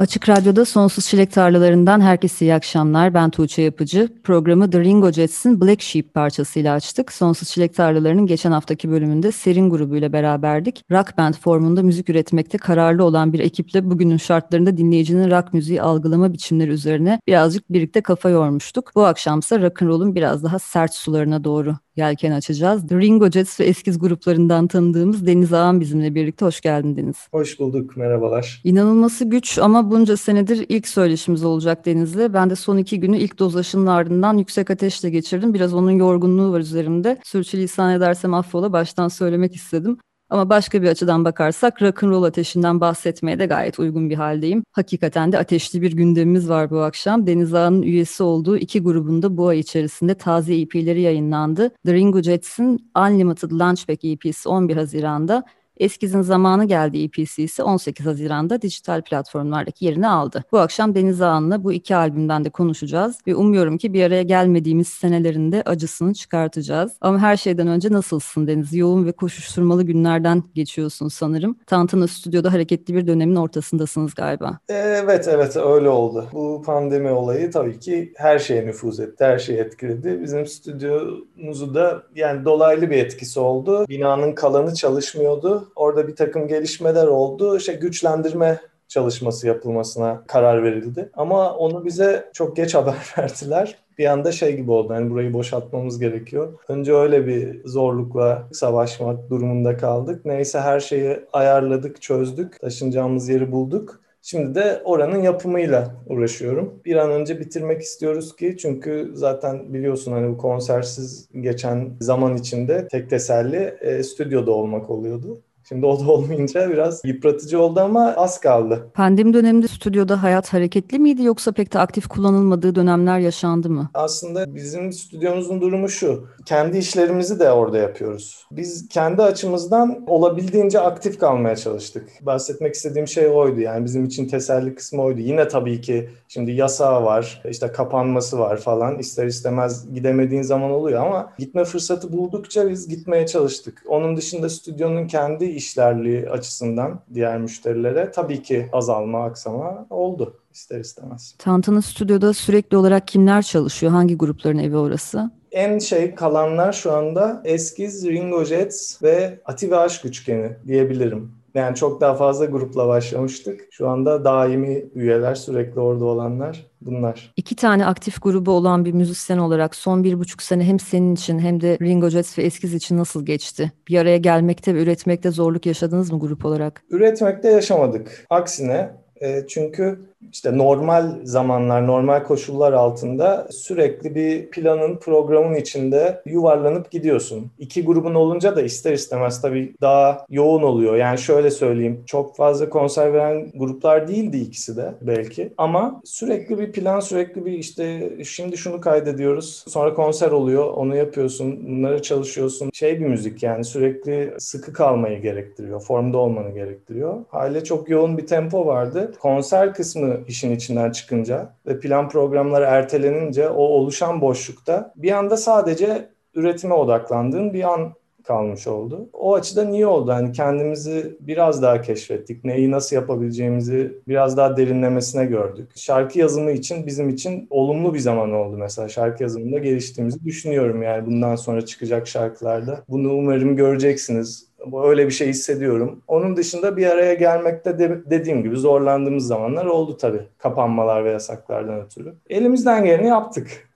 Açık Radyo'da Sonsuz Çilek Tarlalarından herkese iyi akşamlar. Ben Tuğçe Yapıcı. Programı The Ringo Jets'in Black Sheep parçasıyla açtık. Sonsuz Çilek Tarlalarının geçen haftaki bölümünde Serin grubuyla beraberdik. Rock band formunda müzik üretmekte kararlı olan bir ekiple bugünün şartlarında dinleyicinin rock müziği algılama biçimleri üzerine birazcık birlikte kafa yormuştuk. Bu akşamsa rock'n'roll'un biraz daha sert sularına doğru yelken açacağız. The Ringo Jets ve eskiz gruplarından tanıdığımız Deniz Ağam bizimle birlikte. Hoş geldin Deniz. Hoş bulduk, merhabalar. İnanılması güç ama bunca senedir ilk söyleşimiz olacak Deniz'le. Ben de son iki günü ilk doz aşının ardından yüksek ateşle geçirdim. Biraz onun yorgunluğu var üzerimde. Sürçülisan edersem affola baştan söylemek istedim. Ama başka bir açıdan bakarsak rock'n'roll ateşinden bahsetmeye de gayet uygun bir haldeyim. Hakikaten de ateşli bir gündemimiz var bu akşam. Deniz Ağa'nın üyesi olduğu iki grubunda bu ay içerisinde taze EP'leri yayınlandı. The Ringo Jets'in Unlimited Launchback EP'si 11 Haziran'da, Eskiz'in zamanı geldi ise 18 Haziran'da dijital platformlardaki yerini aldı. Bu akşam Deniz Ağan'la bu iki albümden de konuşacağız ve umuyorum ki bir araya gelmediğimiz senelerinde acısını çıkartacağız. Ama her şeyden önce nasılsın Deniz? Yoğun ve koşuşturmalı günlerden geçiyorsun sanırım. Tantana Stüdyo'da hareketli bir dönemin ortasındasınız galiba. Evet evet öyle oldu. Bu pandemi olayı tabii ki her şeye nüfuz etti, her şeyi etkiledi. Bizim stüdyomuzu da yani dolaylı bir etkisi oldu. Binanın kalanı çalışmıyordu Orada bir takım gelişmeler oldu. İşte güçlendirme çalışması yapılmasına karar verildi. Ama onu bize çok geç haber verdiler. Bir anda şey gibi oldu. Yani burayı boşaltmamız gerekiyor. Önce öyle bir zorlukla savaşmak durumunda kaldık. Neyse her şeyi ayarladık, çözdük. Taşınacağımız yeri bulduk. Şimdi de oranın yapımıyla uğraşıyorum. Bir an önce bitirmek istiyoruz ki çünkü zaten biliyorsun hani bu konsersiz geçen zaman içinde tek teselli e, stüdyoda olmak oluyordu. Şimdi o da olmayınca biraz yıpratıcı oldu ama az kaldı. Pandemi döneminde stüdyoda hayat hareketli miydi yoksa pek de aktif kullanılmadığı dönemler yaşandı mı? Aslında bizim stüdyomuzun durumu şu. Kendi işlerimizi de orada yapıyoruz. Biz kendi açımızdan olabildiğince aktif kalmaya çalıştık. Bahsetmek istediğim şey oydu. Yani bizim için teselli kısmı oydu. Yine tabii ki şimdi yasağı var, işte kapanması var falan. İster istemez gidemediğin zaman oluyor ama gitme fırsatı buldukça biz gitmeye çalıştık. Onun dışında stüdyonun kendi işlerliği açısından diğer müşterilere tabii ki azalma, aksama oldu ister istemez. Tantana Stüdyo'da sürekli olarak kimler çalışıyor? Hangi grupların evi orası? En şey kalanlar şu anda Eskiz, Ringo Jets ve Ati ve Aşk Üçgeni diyebilirim. Yani çok daha fazla grupla başlamıştık. Şu anda daimi üyeler, sürekli orada olanlar bunlar. İki tane aktif grubu olan bir müzisyen olarak son bir buçuk sene hem senin için hem de Ringo Jets ve Eskiz için nasıl geçti? Bir araya gelmekte ve üretmekte zorluk yaşadınız mı grup olarak? Üretmekte yaşamadık. Aksine e, çünkü işte normal zamanlar, normal koşullar altında sürekli bir planın, programın içinde yuvarlanıp gidiyorsun. İki grubun olunca da ister istemez tabii daha yoğun oluyor. Yani şöyle söyleyeyim, çok fazla konser veren gruplar değildi ikisi de belki. Ama sürekli bir plan, sürekli bir işte şimdi şunu kaydediyoruz, sonra konser oluyor, onu yapıyorsun, bunları çalışıyorsun. Şey bir müzik yani sürekli sıkı kalmayı gerektiriyor, formda olmanı gerektiriyor. Hale çok yoğun bir tempo vardı. Konser kısmı işin içinden çıkınca ve plan programları ertelenince o oluşan boşlukta bir anda sadece üretime odaklandığın bir an kalmış oldu. O açıdan iyi oldu. Hani kendimizi biraz daha keşfettik. Neyi nasıl yapabileceğimizi biraz daha derinlemesine gördük. Şarkı yazımı için bizim için olumlu bir zaman oldu mesela. Şarkı yazımında geliştiğimizi düşünüyorum yani bundan sonra çıkacak şarkılarda. Bunu umarım göreceksiniz öyle bir şey hissediyorum. Onun dışında bir araya gelmekte de, dediğim gibi zorlandığımız zamanlar oldu tabii. Kapanmalar ve yasaklardan ötürü. Elimizden geleni yaptık.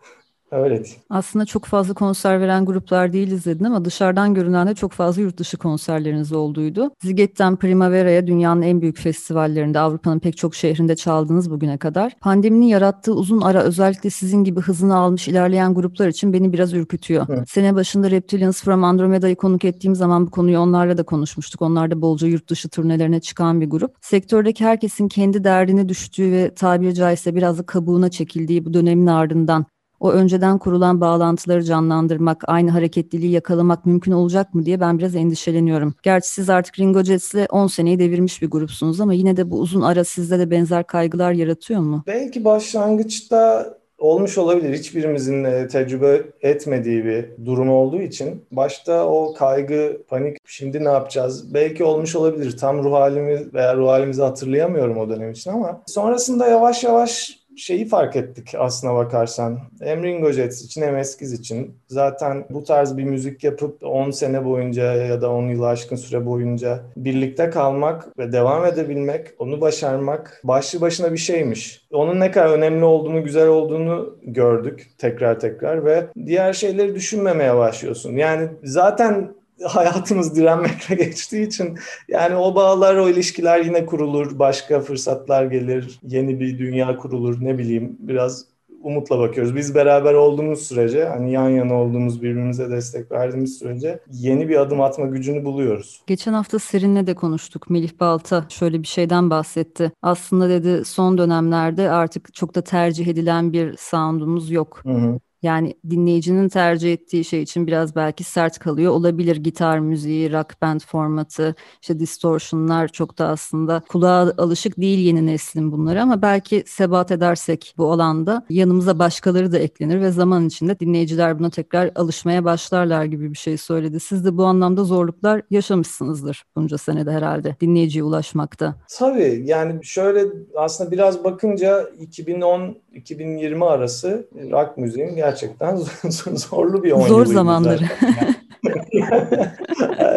Değil. Aslında çok fazla konser veren gruplar değiliz dedin ama dışarıdan görünen de çok fazla yurt dışı konserleriniz olduydu. Ziget'ten Primavera'ya dünyanın en büyük festivallerinde Avrupa'nın pek çok şehrinde çaldınız bugüne kadar. Pandeminin yarattığı uzun ara özellikle sizin gibi hızını almış ilerleyen gruplar için beni biraz ürkütüyor. Evet. Sene başında Reptilians from Andromeda'yı konuk ettiğim zaman bu konuyu onlarla da konuşmuştuk. Onlar da bolca yurt dışı turnelerine çıkan bir grup. Sektördeki herkesin kendi derdine düştüğü ve tabiri caizse biraz da kabuğuna çekildiği bu dönemin ardından o önceden kurulan bağlantıları canlandırmak, aynı hareketliliği yakalamak mümkün olacak mı diye ben biraz endişeleniyorum. Gerçi siz artık Ringo Jets'le 10 seneyi devirmiş bir grupsunuz ama yine de bu uzun ara sizde de benzer kaygılar yaratıyor mu? Belki başlangıçta olmuş olabilir. Hiçbirimizin e, tecrübe etmediği bir durum olduğu için. Başta o kaygı, panik, şimdi ne yapacağız? Belki olmuş olabilir. Tam ruh halimi veya ruh halimizi hatırlayamıyorum o dönem için ama sonrasında yavaş yavaş şeyi fark ettik aslına bakarsan. Hem Ringo için hem Eskiz için. Zaten bu tarz bir müzik yapıp 10 sene boyunca ya da 10 yıl aşkın süre boyunca birlikte kalmak ve devam edebilmek, onu başarmak başlı başına bir şeymiş. Onun ne kadar önemli olduğunu, güzel olduğunu gördük tekrar tekrar ve diğer şeyleri düşünmemeye başlıyorsun. Yani zaten hayatımız direnmekle geçtiği için yani o bağlar, o ilişkiler yine kurulur, başka fırsatlar gelir, yeni bir dünya kurulur ne bileyim biraz umutla bakıyoruz. Biz beraber olduğumuz sürece hani yan yana olduğumuz birbirimize destek verdiğimiz sürece yeni bir adım atma gücünü buluyoruz. Geçen hafta Serin'le de konuştuk. Melih Balta şöyle bir şeyden bahsetti. Aslında dedi son dönemlerde artık çok da tercih edilen bir sound'umuz yok. Hı hı. Yani dinleyicinin tercih ettiği şey için biraz belki sert kalıyor olabilir. Gitar müziği, rock band formatı, işte distortionlar çok da aslında kulağa alışık değil yeni neslin bunları ama belki sebat edersek bu alanda yanımıza başkaları da eklenir ve zaman içinde dinleyiciler buna tekrar alışmaya başlarlar gibi bir şey söyledi. Siz de bu anlamda zorluklar yaşamışsınızdır bunca senede herhalde dinleyiciye ulaşmakta. Tabii yani şöyle aslında biraz bakınca 2010-2020 arası rock müziğin gerçekten zorlu bir 10 Zor zamanları.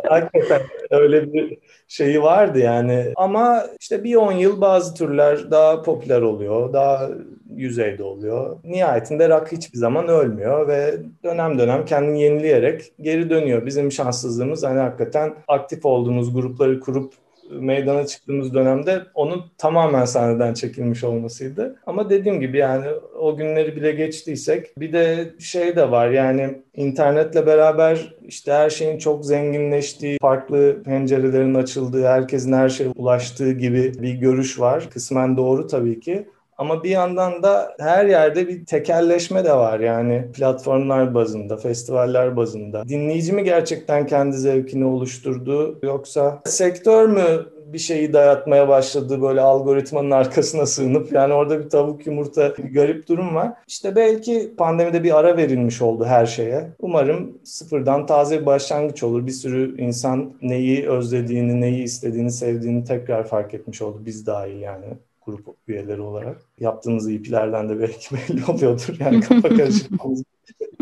Hakikaten öyle bir şeyi vardı yani. Ama işte bir 10 yıl bazı türler daha popüler oluyor, daha yüzeyde oluyor. Nihayetinde rock hiçbir zaman ölmüyor ve dönem dönem kendini yenileyerek geri dönüyor. Bizim şanssızlığımız hani hakikaten aktif olduğumuz grupları kurup meydana çıktığımız dönemde onun tamamen sahneden çekilmiş olmasıydı. Ama dediğim gibi yani o günleri bile geçtiysek bir de şey de var yani internetle beraber işte her şeyin çok zenginleştiği, farklı pencerelerin açıldığı, herkesin her şeye ulaştığı gibi bir görüş var. Kısmen doğru tabii ki. Ama bir yandan da her yerde bir tekelleşme de var yani platformlar bazında, festivaller bazında. Dinleyici mi gerçekten kendi zevkini oluşturdu yoksa sektör mü bir şeyi dayatmaya başladı böyle algoritmanın arkasına sığınıp yani orada bir tavuk yumurta bir garip durum var. İşte belki pandemide bir ara verilmiş oldu her şeye. Umarım sıfırdan taze bir başlangıç olur. Bir sürü insan neyi özlediğini, neyi istediğini, sevdiğini tekrar fark etmiş oldu. Biz dahil yani grup üyeleri olarak. Yaptığımız EP'lerden de belki belli oluyordur. Yani kafa karışıklığımız.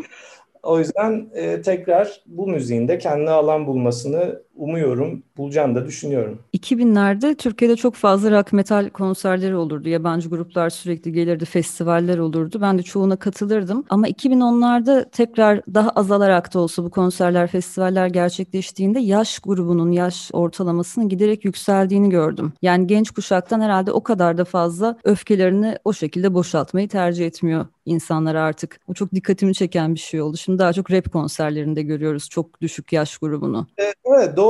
o yüzden e, tekrar bu müziğin de kendi alan bulmasını umuyorum, bulacağını da düşünüyorum. 2000'lerde Türkiye'de çok fazla rock metal konserleri olurdu. Yabancı gruplar sürekli gelirdi, festivaller olurdu. Ben de çoğuna katılırdım. Ama 2010'larda tekrar daha azalarak da olsa bu konserler, festivaller gerçekleştiğinde yaş grubunun, yaş ortalamasının giderek yükseldiğini gördüm. Yani genç kuşaktan herhalde o kadar da fazla öfkelerini o şekilde boşaltmayı tercih etmiyor insanlar artık. Bu çok dikkatimi çeken bir şey oldu. Şimdi daha çok rap konserlerinde görüyoruz çok düşük yaş grubunu. Evet, doğru.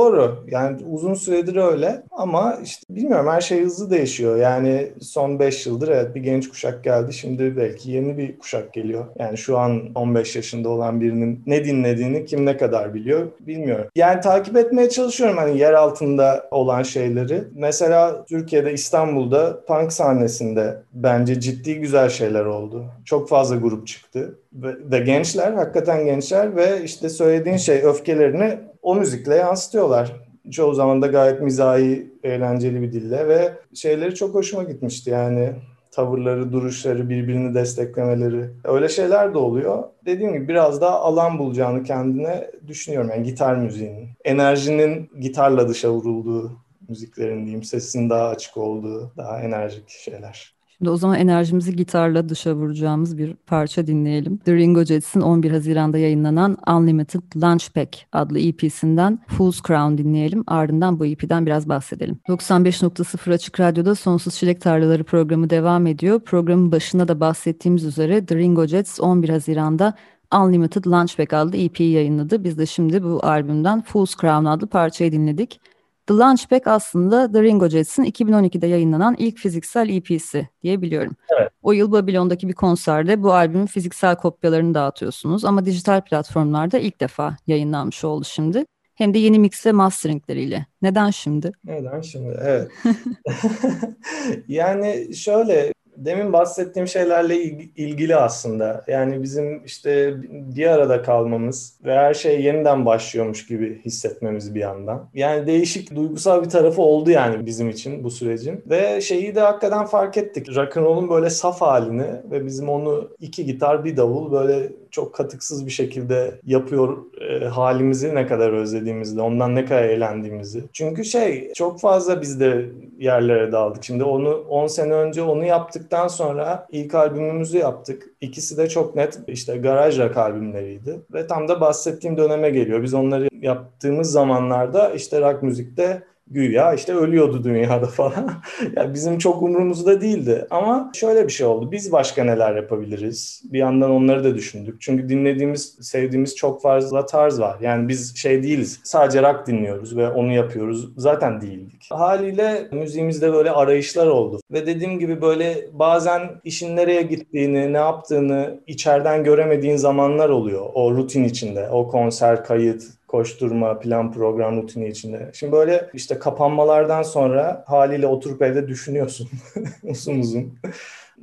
Yani uzun süredir öyle ama işte bilmiyorum her şey hızlı değişiyor. Yani son 5 yıldır evet bir genç kuşak geldi. Şimdi belki yeni bir kuşak geliyor. Yani şu an 15 yaşında olan birinin ne dinlediğini kim ne kadar biliyor bilmiyorum. Yani takip etmeye çalışıyorum hani yer altında olan şeyleri. Mesela Türkiye'de İstanbul'da punk sahnesinde bence ciddi güzel şeyler oldu. Çok fazla grup çıktı ve, ve gençler hakikaten gençler ve işte söylediğin şey öfkelerini o müzikle yansıtıyorlar. Çoğu zaman da gayet mizahi, eğlenceli bir dille ve şeyleri çok hoşuma gitmişti yani tavırları, duruşları, birbirini desteklemeleri. Öyle şeyler de oluyor. Dediğim gibi biraz daha alan bulacağını kendine düşünüyorum. Yani gitar müziğinin. Enerjinin gitarla dışa vurulduğu müziklerin diyeyim. Sesin daha açık olduğu, daha enerjik şeyler. Şimdi o zaman enerjimizi gitarla dışa vuracağımız bir parça dinleyelim. The Ringo Jets'in 11 Haziran'da yayınlanan Unlimited Lunch Pack adlı EP'sinden Fool's Crown dinleyelim. Ardından bu EP'den biraz bahsedelim. 95.0 Açık Radyo'da Sonsuz Çilek Tarlaları programı devam ediyor. Programın başında da bahsettiğimiz üzere The Ringo Jets 11 Haziran'da Unlimited Lunch Pack adlı EP'yi yayınladı. Biz de şimdi bu albümden Fool's Crown adlı parçayı dinledik. The Launchpad aslında The Ringo Jets'in 2012'de yayınlanan ilk fiziksel EP'si diyebiliyorum. Evet. O yıl Babylon'daki bir konserde bu albümün fiziksel kopyalarını dağıtıyorsunuz ama dijital platformlarda ilk defa yayınlanmış oldu şimdi. Hem de yeni mix ve masteringleriyle. Neden şimdi? Neden şimdi? Evet. yani şöyle demin bahsettiğim şeylerle ilgili aslında. Yani bizim işte bir arada kalmamız ve her şey yeniden başlıyormuş gibi hissetmemiz bir yandan. Yani değişik duygusal bir tarafı oldu yani bizim için bu sürecin. Ve şeyi de hakikaten fark ettik. Rock'n'roll'un böyle saf halini ve bizim onu iki gitar bir davul böyle çok katıksız bir şekilde yapıyor e, halimizi ne kadar özlediğimizi, ondan ne kadar eğlendiğimizi. Çünkü şey çok fazla biz de yerlere daldık. Şimdi onu 10 sene önce onu yaptıktan sonra ilk albümümüzü yaptık. İkisi de çok net işte garaj rock albümleriydi. Ve tam da bahsettiğim döneme geliyor. Biz onları yaptığımız zamanlarda işte rock müzikte güya işte ölüyordu dünyada falan. yani bizim çok umurumuzda değildi. Ama şöyle bir şey oldu. Biz başka neler yapabiliriz? Bir yandan onları da düşündük. Çünkü dinlediğimiz, sevdiğimiz çok fazla tarz var. Yani biz şey değiliz. Sadece rock dinliyoruz ve onu yapıyoruz. Zaten değildik. Haliyle müziğimizde böyle arayışlar oldu. Ve dediğim gibi böyle bazen işin nereye gittiğini, ne yaptığını içeriden göremediğin zamanlar oluyor. O rutin içinde. O konser, kayıt, koşturma, plan, program rutini içinde. Şimdi böyle işte kapanmalardan sonra haliyle oturup evde düşünüyorsun uzun uzun.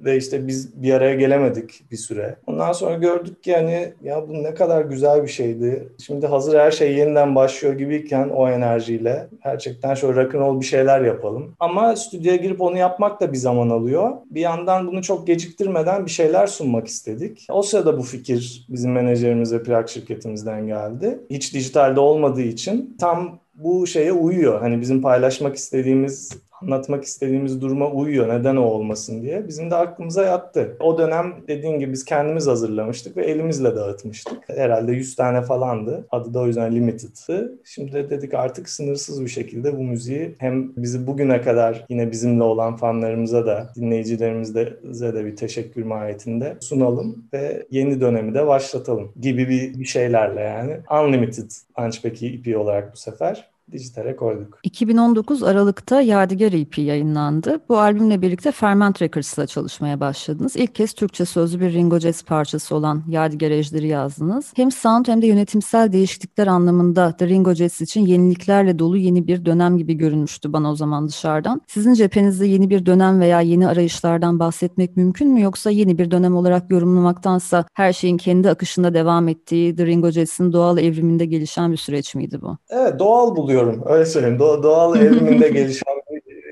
Ve işte biz bir araya gelemedik bir süre. Ondan sonra gördük ki hani ya bu ne kadar güzel bir şeydi. Şimdi hazır her şey yeniden başlıyor gibiyken o enerjiyle gerçekten şöyle rock'n'roll bir şeyler yapalım. Ama stüdyoya girip onu yapmak da bir zaman alıyor. Bir yandan bunu çok geciktirmeden bir şeyler sunmak istedik. O sırada bu fikir bizim menajerimiz ve plak şirketimizden geldi. Hiç dijitalde olmadığı için tam bu şeye uyuyor. Hani bizim paylaşmak istediğimiz anlatmak istediğimiz duruma uyuyor. Neden o olmasın diye. Bizim de aklımıza yattı. O dönem dediğin gibi biz kendimiz hazırlamıştık ve elimizle dağıtmıştık. Herhalde 100 tane falandı. Adı da o yüzden Limited'tı. Şimdi de dedik artık sınırsız bir şekilde bu müziği hem bizi bugüne kadar yine bizimle olan fanlarımıza da dinleyicilerimize de bir teşekkür mahiyetinde sunalım ve yeni dönemi de başlatalım gibi bir, bir şeylerle yani. Unlimited Hunchback'i ipi olarak bu sefer dijitale koyduk. 2019 Aralık'ta Yadigar EP yayınlandı. Bu albümle birlikte Ferment Records'la çalışmaya başladınız. İlk kez Türkçe sözlü bir Ringo Jazz parçası olan Yadigar Ejderi yazdınız. Hem sound hem de yönetimsel değişiklikler anlamında The Ringo Jazz için yeniliklerle dolu yeni bir dönem gibi görünmüştü bana o zaman dışarıdan. Sizin cephenizde yeni bir dönem veya yeni arayışlardan bahsetmek mümkün mü yoksa yeni bir dönem olarak yorumlamaktansa her şeyin kendi akışında devam ettiği The Ringo Jazz'in doğal evriminde gelişen bir süreç miydi bu? Evet doğal buluyorum buluyorum. Öyle söyleyeyim. Do- doğal evriminde gelişen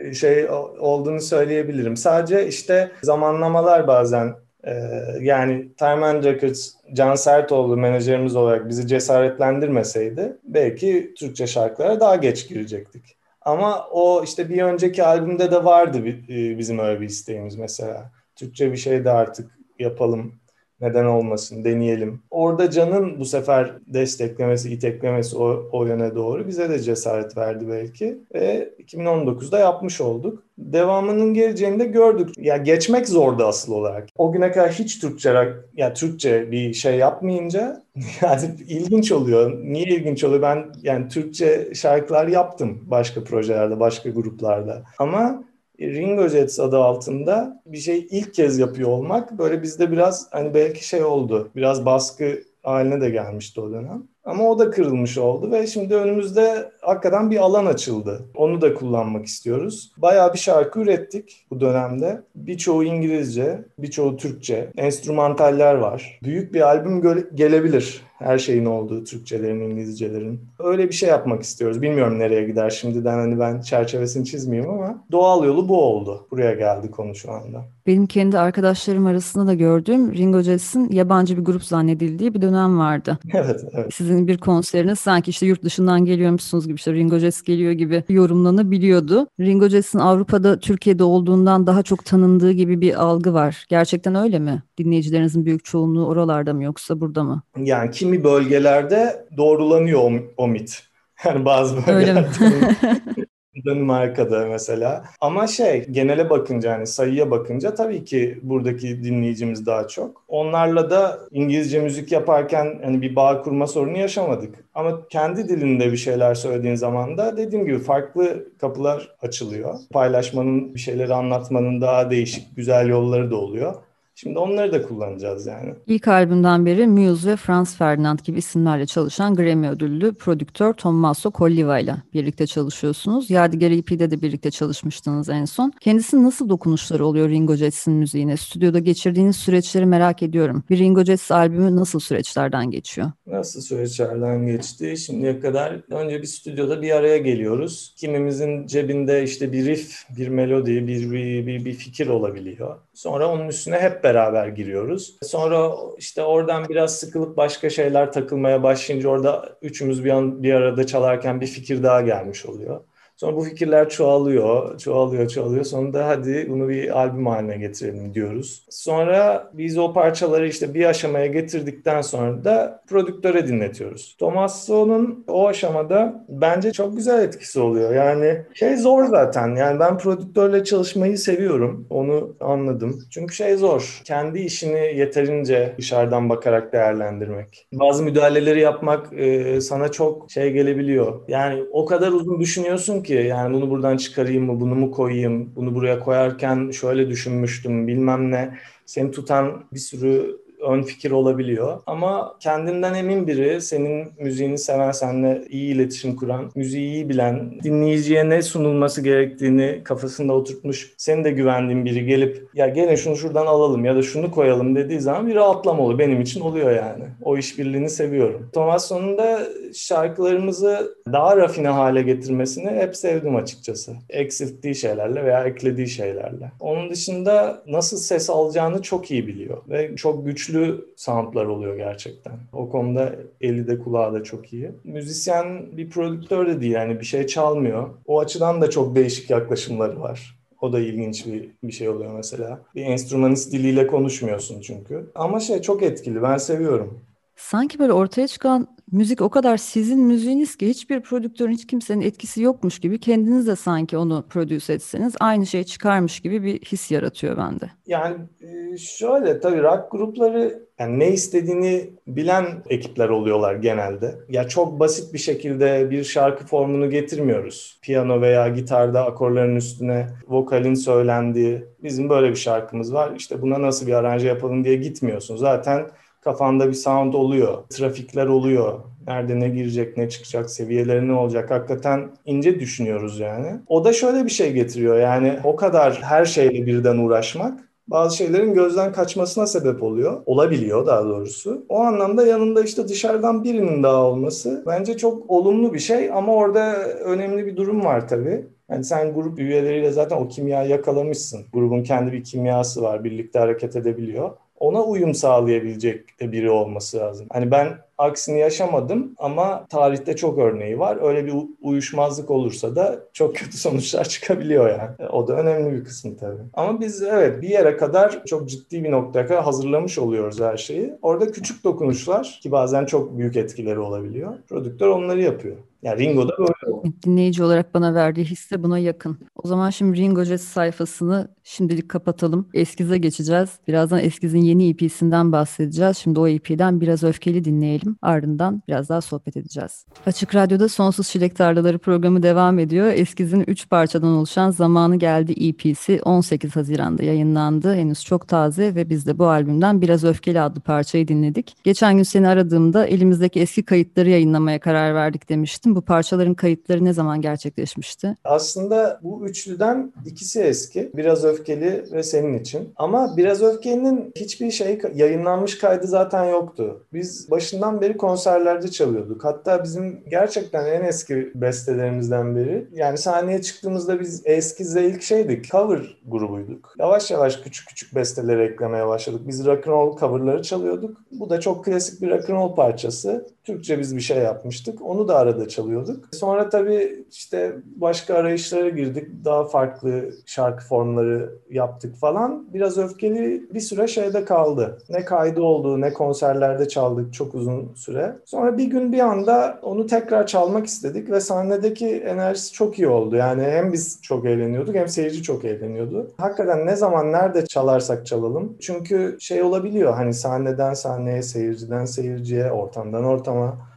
bir şey olduğunu söyleyebilirim. Sadece işte zamanlamalar bazen e, yani Time and Records Can Sertoğlu menajerimiz olarak bizi cesaretlendirmeseydi belki Türkçe şarkılara daha geç girecektik. Ama o işte bir önceki albümde de vardı e, bizim öyle bir isteğimiz mesela. Türkçe bir şey de artık yapalım neden olmasın deneyelim. Orada Can'ın bu sefer desteklemesi, iteklemesi o, o yöne doğru bize de cesaret verdi belki. Ve 2019'da yapmış olduk. Devamının geleceğini de gördük. Ya geçmek zordu asıl olarak. O güne kadar hiç Türkçe, ya Türkçe bir şey yapmayınca yani ilginç oluyor. Niye ilginç oluyor? Ben yani Türkçe şarkılar yaptım başka projelerde, başka gruplarda. Ama Ringo Jets adı altında bir şey ilk kez yapıyor olmak böyle bizde biraz hani belki şey oldu. Biraz baskı haline de gelmişti o dönem. Ama o da kırılmış oldu ve şimdi önümüzde hakikaten bir alan açıldı. Onu da kullanmak istiyoruz. Bayağı bir şarkı ürettik bu dönemde. Birçoğu İngilizce, birçoğu Türkçe. Enstrümantaller var. Büyük bir albüm gelebilir. Her şeyin olduğu, Türkçelerin, İngilizcelerin. Öyle bir şey yapmak istiyoruz. Bilmiyorum nereye gider şimdiden hani ben çerçevesini çizmeyeyim ama doğal yolu bu oldu. Buraya geldi konu şu anda. Benim kendi arkadaşlarım arasında da gördüğüm Ringo Jazz'in yabancı bir grup zannedildiği bir dönem vardı. evet, evet. Sizin sizin bir konseriniz sanki işte yurt dışından geliyormuşsunuz gibi işte Ringo Jazz geliyor gibi yorumlanabiliyordu. Ringo Jazz'in Avrupa'da Türkiye'de olduğundan daha çok tanındığı gibi bir algı var. Gerçekten öyle mi? Dinleyicilerinizin büyük çoğunluğu oralarda mı yoksa burada mı? Yani kimi bölgelerde doğrulanıyor o, o mit. Yani bazı bölgelerde Danimarka'da mesela. Ama şey genele bakınca hani sayıya bakınca tabii ki buradaki dinleyicimiz daha çok. Onlarla da İngilizce müzik yaparken hani bir bağ kurma sorunu yaşamadık. Ama kendi dilinde bir şeyler söylediğin zaman da dediğim gibi farklı kapılar açılıyor. Paylaşmanın, bir şeyleri anlatmanın daha değişik, güzel yolları da oluyor. Şimdi onları da kullanacağız yani. İlk albümden beri Muse ve Franz Ferdinand gibi isimlerle çalışan Grammy ödüllü prodüktör Tommaso Colliva ile birlikte çalışıyorsunuz. Yadigar EP'de de birlikte çalışmıştınız en son. Kendisinin nasıl dokunuşları oluyor Ringo Jazz'in müziğine? Stüdyoda geçirdiğiniz süreçleri merak ediyorum. Bir Ringo Jazz albümü nasıl süreçlerden geçiyor? Nasıl süreçlerden geçti? Şimdiye kadar önce bir stüdyoda bir araya geliyoruz. Kimimizin cebinde işte bir riff, bir melodi, bir, bir, bir, bir fikir olabiliyor. Sonra onun üstüne hep beraber giriyoruz. Sonra işte oradan biraz sıkılıp başka şeyler takılmaya başlayınca orada üçümüz bir an bir arada çalarken bir fikir daha gelmiş oluyor. Sonra bu fikirler çoğalıyor, çoğalıyor, çoğalıyor. Sonunda hadi bunu bir albüm haline getirelim diyoruz. Sonra biz o parçaları işte bir aşamaya getirdikten sonra da prodüktöre dinletiyoruz. Tomasso'nun o aşamada bence çok güzel etkisi oluyor. Yani şey zor zaten. Yani ben prodüktörle çalışmayı seviyorum. Onu anladım. Çünkü şey zor. Kendi işini yeterince dışarıdan bakarak değerlendirmek. Bazı müdahaleleri yapmak e, sana çok şey gelebiliyor. Yani o kadar uzun düşünüyorsun ki ki yani bunu buradan çıkarayım mı, bunu mu koyayım, bunu buraya koyarken şöyle düşünmüştüm bilmem ne. Seni tutan bir sürü ön fikir olabiliyor. Ama kendinden emin biri, senin müziğini seven, seninle iyi iletişim kuran, müziği iyi bilen, dinleyiciye ne sunulması gerektiğini kafasında oturtmuş, senin de güvendiğin biri gelip ya gelin şunu şuradan alalım ya da şunu koyalım dediği zaman bir rahatlama oluyor. Benim için oluyor yani. O işbirliğini seviyorum. Thomas sonunda şarkılarımızı daha rafine hale getirmesini hep sevdim açıkçası. Eksilttiği şeylerle veya eklediği şeylerle. Onun dışında nasıl ses alacağını çok iyi biliyor ve çok güçlü güçlü soundlar oluyor gerçekten. O konuda eli de kulağı da çok iyi. Müzisyen bir prodüktör de değil yani bir şey çalmıyor. O açıdan da çok değişik yaklaşımları var. O da ilginç bir, bir şey oluyor mesela. Bir enstrümanist diliyle konuşmuyorsun çünkü. Ama şey çok etkili. Ben seviyorum. Sanki böyle ortaya çıkan müzik o kadar sizin müziğiniz ki hiçbir prodüktörün hiç kimsenin etkisi yokmuş gibi kendiniz de sanki onu prodüse etseniz aynı şey çıkarmış gibi bir his yaratıyor bende. Yani e, şöyle tabii rock grupları yani ne istediğini bilen ekipler oluyorlar genelde. Ya çok basit bir şekilde bir şarkı formunu getirmiyoruz. Piyano veya gitarda akorların üstüne vokalin söylendiği bizim böyle bir şarkımız var. İşte buna nasıl bir aranje yapalım diye gitmiyorsun. Zaten kafanda bir sound oluyor, trafikler oluyor. Nerede ne girecek, ne çıkacak, seviyeleri ne olacak hakikaten ince düşünüyoruz yani. O da şöyle bir şey getiriyor yani o kadar her şeyle birden uğraşmak bazı şeylerin gözden kaçmasına sebep oluyor. Olabiliyor daha doğrusu. O anlamda yanında işte dışarıdan birinin daha olması bence çok olumlu bir şey ama orada önemli bir durum var tabii. Yani sen grup üyeleriyle zaten o kimyayı yakalamışsın. Grubun kendi bir kimyası var. Birlikte hareket edebiliyor ona uyum sağlayabilecek biri olması lazım. Hani ben aksini yaşamadım ama tarihte çok örneği var. Öyle bir uyuşmazlık olursa da çok kötü sonuçlar çıkabiliyor yani. O da önemli bir kısım tabii. Ama biz evet bir yere kadar çok ciddi bir noktaya kadar hazırlamış oluyoruz her şeyi. Orada küçük dokunuşlar ki bazen çok büyük etkileri olabiliyor. Prodüktör onları yapıyor. Yani Ringo da böyle Dinleyici olarak bana verdiği his de buna yakın. O zaman şimdi Ringo Jazz sayfasını şimdilik kapatalım. Eskize geçeceğiz. Birazdan Eskiz'in yeni EP'sinden bahsedeceğiz. Şimdi o EP'den biraz öfkeli dinleyelim. Ardından biraz daha sohbet edeceğiz. Açık Radyo'da Sonsuz Çilek Tarlaları programı devam ediyor. Eskiz'in 3 parçadan oluşan Zamanı Geldi EP'si 18 Haziran'da yayınlandı. Henüz çok taze ve biz de bu albümden Biraz Öfkeli adlı parçayı dinledik. Geçen gün seni aradığımda elimizdeki eski kayıtları yayınlamaya karar verdik demiştim için bu parçaların kayıtları ne zaman gerçekleşmişti? Aslında bu üçlüden ikisi eski. Biraz Öfkeli ve senin için. Ama Biraz Öfkeli'nin hiçbir şey yayınlanmış kaydı zaten yoktu. Biz başından beri konserlerde çalıyorduk. Hatta bizim gerçekten en eski bestelerimizden biri. Yani sahneye çıktığımızda biz Eskiz'de ilk şeydik. Cover grubuyduk. Yavaş yavaş küçük küçük besteleri eklemeye başladık. Biz rock coverları çalıyorduk. Bu da çok klasik bir rock parçası. Türkçe biz bir şey yapmıştık. Onu da arada çalıyorduk. Sonra tabii işte başka arayışlara girdik. Daha farklı şarkı formları yaptık falan. Biraz öfkeli bir süre şeyde kaldı. Ne kaydı oldu ne konserlerde çaldık çok uzun süre. Sonra bir gün bir anda onu tekrar çalmak istedik ve sahnedeki enerjisi çok iyi oldu. Yani hem biz çok eğleniyorduk hem seyirci çok eğleniyordu. Hakikaten ne zaman nerede çalarsak çalalım. Çünkü şey olabiliyor hani sahneden sahneye, seyirciden seyirciye, ortamdan ortama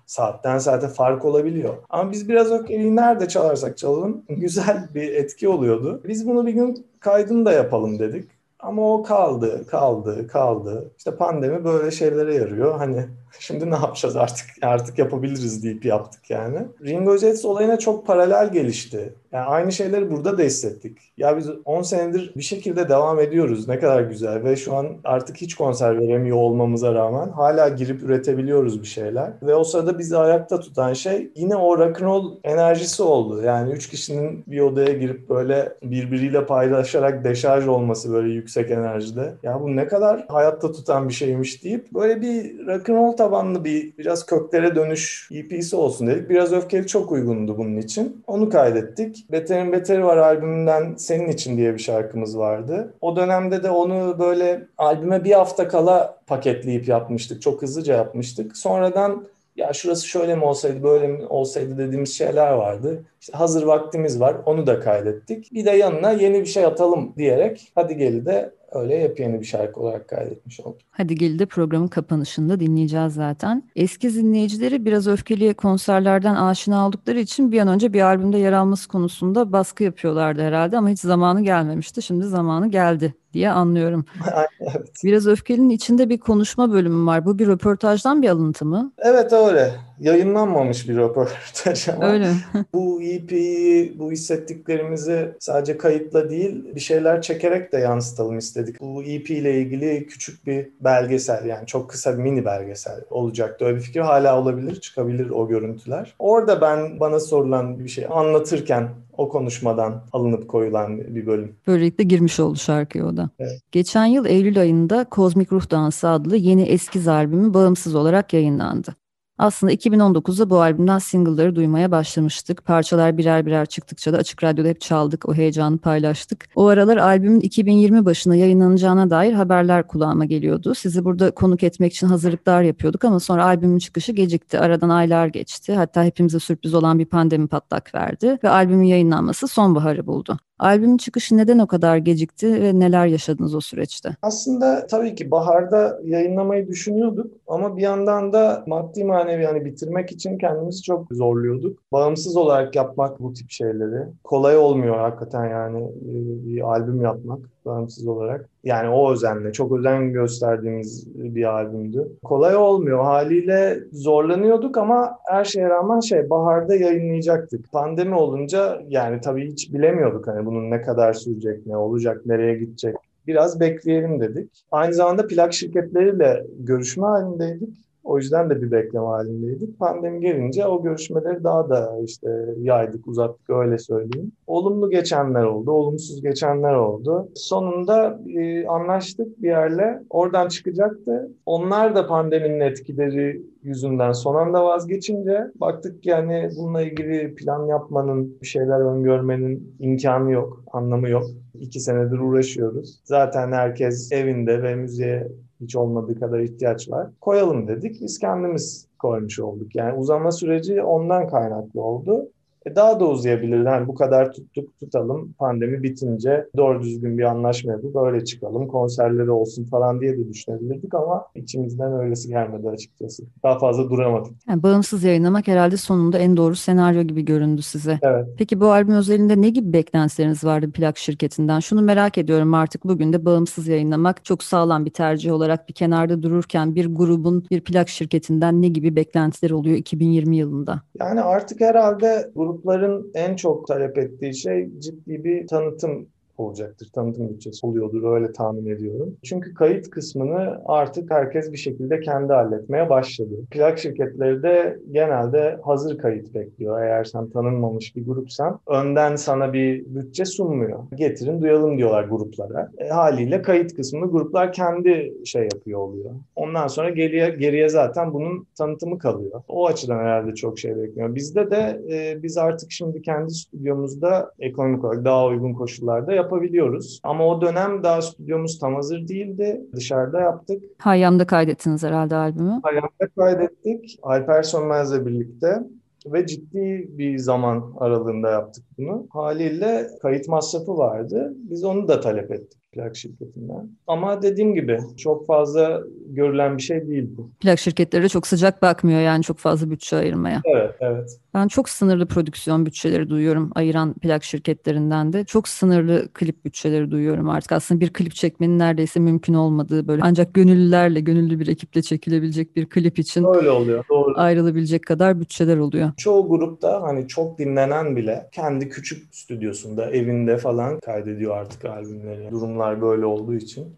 saatten saate fark olabiliyor. Ama biz biraz öfkeliyi nerede çalarsak çalalım güzel bir etki oluyordu. Biz bunu bir gün kaydını da yapalım dedik. Ama o kaldı, kaldı, kaldı. İşte pandemi böyle şeylere yarıyor. Hani şimdi ne yapacağız artık? Artık yapabiliriz deyip yaptık yani. Ringo Jets olayına çok paralel gelişti. Yani aynı şeyleri burada da hissettik. Ya biz 10 senedir bir şekilde devam ediyoruz. Ne kadar güzel ve şu an artık hiç konser veremiyor olmamıza rağmen hala girip üretebiliyoruz bir şeyler. Ve o sırada bizi ayakta tutan şey yine o rock'n'roll enerjisi oldu. Yani üç kişinin bir odaya girip böyle birbiriyle paylaşarak deşarj olması böyle yüksek enerjide. Ya bu ne kadar hayatta tutan bir şeymiş deyip böyle bir rock'n'roll tabanlı bir biraz köklere dönüş EP'si olsun dedik. Biraz öfkeli çok uygundu bunun için. Onu kaydettik. Beterin Beteri var albümünden Senin için diye bir şarkımız vardı. O dönemde de onu böyle albüme bir hafta kala paketleyip yapmıştık. Çok hızlıca yapmıştık. Sonradan ya şurası şöyle mi olsaydı böyle mi olsaydı dediğimiz şeyler vardı. İşte hazır vaktimiz var onu da kaydettik. Bir de yanına yeni bir şey atalım diyerek hadi geli de öyle yepyeni bir şarkı olarak kaydetmiş olduk. Hadi Gel'i de programın kapanışında dinleyeceğiz zaten. Eski dinleyicileri biraz öfkeliye konserlerden aşina oldukları için bir an önce bir albümde yer alması konusunda baskı yapıyorlardı herhalde ama hiç zamanı gelmemişti. Şimdi zamanı geldi diye anlıyorum. evet. Biraz Öfkeli'nin içinde bir konuşma bölümü var. Bu bir röportajdan bir alıntı mı? Evet öyle. Yayınlanmamış bir röportaj ama Öyle. bu EP'yi, bu hissettiklerimizi sadece kayıtla değil bir şeyler çekerek de yansıtalım istedik. Bu EP ile ilgili küçük bir belgesel yani çok kısa bir mini belgesel olacaktı. Öyle bir fikir hala olabilir, çıkabilir o görüntüler. Orada ben bana sorulan bir şey anlatırken o konuşmadan alınıp koyulan bir bölüm. Böylelikle girmiş oldu şarkıya o da. Evet. Geçen yıl Eylül ayında Kozmik Ruh Dansı adlı yeni eskiz albümü bağımsız olarak yayınlandı. Aslında 2019'da bu albümden single'ları duymaya başlamıştık. Parçalar birer birer çıktıkça da Açık Radyo'da hep çaldık, o heyecanı paylaştık. O aralar albümün 2020 başına yayınlanacağına dair haberler kulağıma geliyordu. Sizi burada konuk etmek için hazırlıklar yapıyorduk ama sonra albümün çıkışı gecikti. Aradan aylar geçti. Hatta hepimize sürpriz olan bir pandemi patlak verdi ve albümün yayınlanması sonbaharı buldu. Albümün çıkışı neden o kadar gecikti ve neler yaşadınız o süreçte? Aslında tabii ki baharda yayınlamayı düşünüyorduk ama bir yandan da maddi manevi yani bitirmek için kendimizi çok zorluyorduk. Bağımsız olarak yapmak bu tip şeyleri kolay olmuyor hakikaten yani e, bir albüm yapmak bağımsız olarak. Yani o özenle, çok özen gösterdiğimiz bir albümdü. Kolay olmuyor. Haliyle zorlanıyorduk ama her şeye rağmen şey baharda yayınlayacaktık. Pandemi olunca yani tabii hiç bilemiyorduk hani bunun ne kadar sürecek, ne olacak, nereye gidecek. Biraz bekleyelim dedik. Aynı zamanda plak şirketleriyle görüşme halindeydik. O yüzden de bir bekleme halindeydik. Pandemi gelince o görüşmeleri daha da işte yaydık, uzattık öyle söyleyeyim. Olumlu geçenler oldu, olumsuz geçenler oldu. Sonunda e, anlaştık bir yerle. Oradan çıkacaktı. Onlar da pandeminin etkileri yüzünden son anda vazgeçince baktık yani bununla ilgili plan yapmanın, bir şeyler öngörmenin imkanı yok, anlamı yok. İki senedir uğraşıyoruz. Zaten herkes evinde ve müziğe hiç olmadığı kadar ihtiyaç var. Koyalım dedik. Biz kendimiz koymuş olduk. Yani uzama süreci ondan kaynaklı oldu. E daha da uzayabilirdi. Yani bu kadar tuttuk tutalım. Pandemi bitince doğru düzgün bir anlaşma yapıp öyle çıkalım. Konserleri olsun falan diye de düşünebilirdik ama içimizden öylesi gelmedi açıkçası. Daha fazla duramadık. Yani bağımsız yayınlamak herhalde sonunda en doğru senaryo gibi göründü size. Evet. Peki bu albüm özelinde ne gibi beklentileriniz vardı plak şirketinden? Şunu merak ediyorum artık bugün de bağımsız yayınlamak çok sağlam bir tercih olarak bir kenarda dururken bir grubun bir plak şirketinden ne gibi beklentileri oluyor 2020 yılında? Yani artık herhalde grupların en çok talep ettiği şey ciddi bir tanıtım olacaktır. Tanıtım bütçesi oluyordur öyle tahmin ediyorum. Çünkü kayıt kısmını artık herkes bir şekilde kendi halletmeye başladı. Plak şirketleri de genelde hazır kayıt bekliyor. Eğer sen tanınmamış bir grupsan önden sana bir bütçe sunmuyor. Getirin duyalım diyorlar gruplara. E, haliyle kayıt kısmını gruplar kendi şey yapıyor oluyor. Ondan sonra geriye, geriye zaten bunun tanıtımı kalıyor. O açıdan herhalde çok şey bekliyor. Bizde de e, biz artık şimdi kendi stüdyomuzda ekonomik olarak daha uygun koşullarda yapabiliyoruz. Ama o dönem daha stüdyomuz tam hazır değildi. Dışarıda yaptık. Hayyam'da kaydettiniz herhalde albümü. Hayyam'da kaydettik. Alper Sönmez'le birlikte ve ciddi bir zaman aralığında yaptık bunu. Haliyle kayıt masrafı vardı. Biz onu da talep ettik plak şirketinden. Ama dediğim gibi çok fazla görülen bir şey değil bu. Plak şirketleri çok sıcak bakmıyor yani çok fazla bütçe ayırmaya. Evet, evet. Ben çok sınırlı prodüksiyon bütçeleri duyuyorum ayıran plak şirketlerinden de. Çok sınırlı klip bütçeleri duyuyorum artık. Aslında bir klip çekmenin neredeyse mümkün olmadığı böyle ancak gönüllülerle, gönüllü bir ekiple çekilebilecek bir klip için Öyle oluyor, doğru. ayrılabilecek kadar bütçeler oluyor. Çoğu grupta hani çok dinlenen bile kendi küçük stüdyosunda, evinde falan kaydediyor artık albümleri. Durumlar böyle olduğu için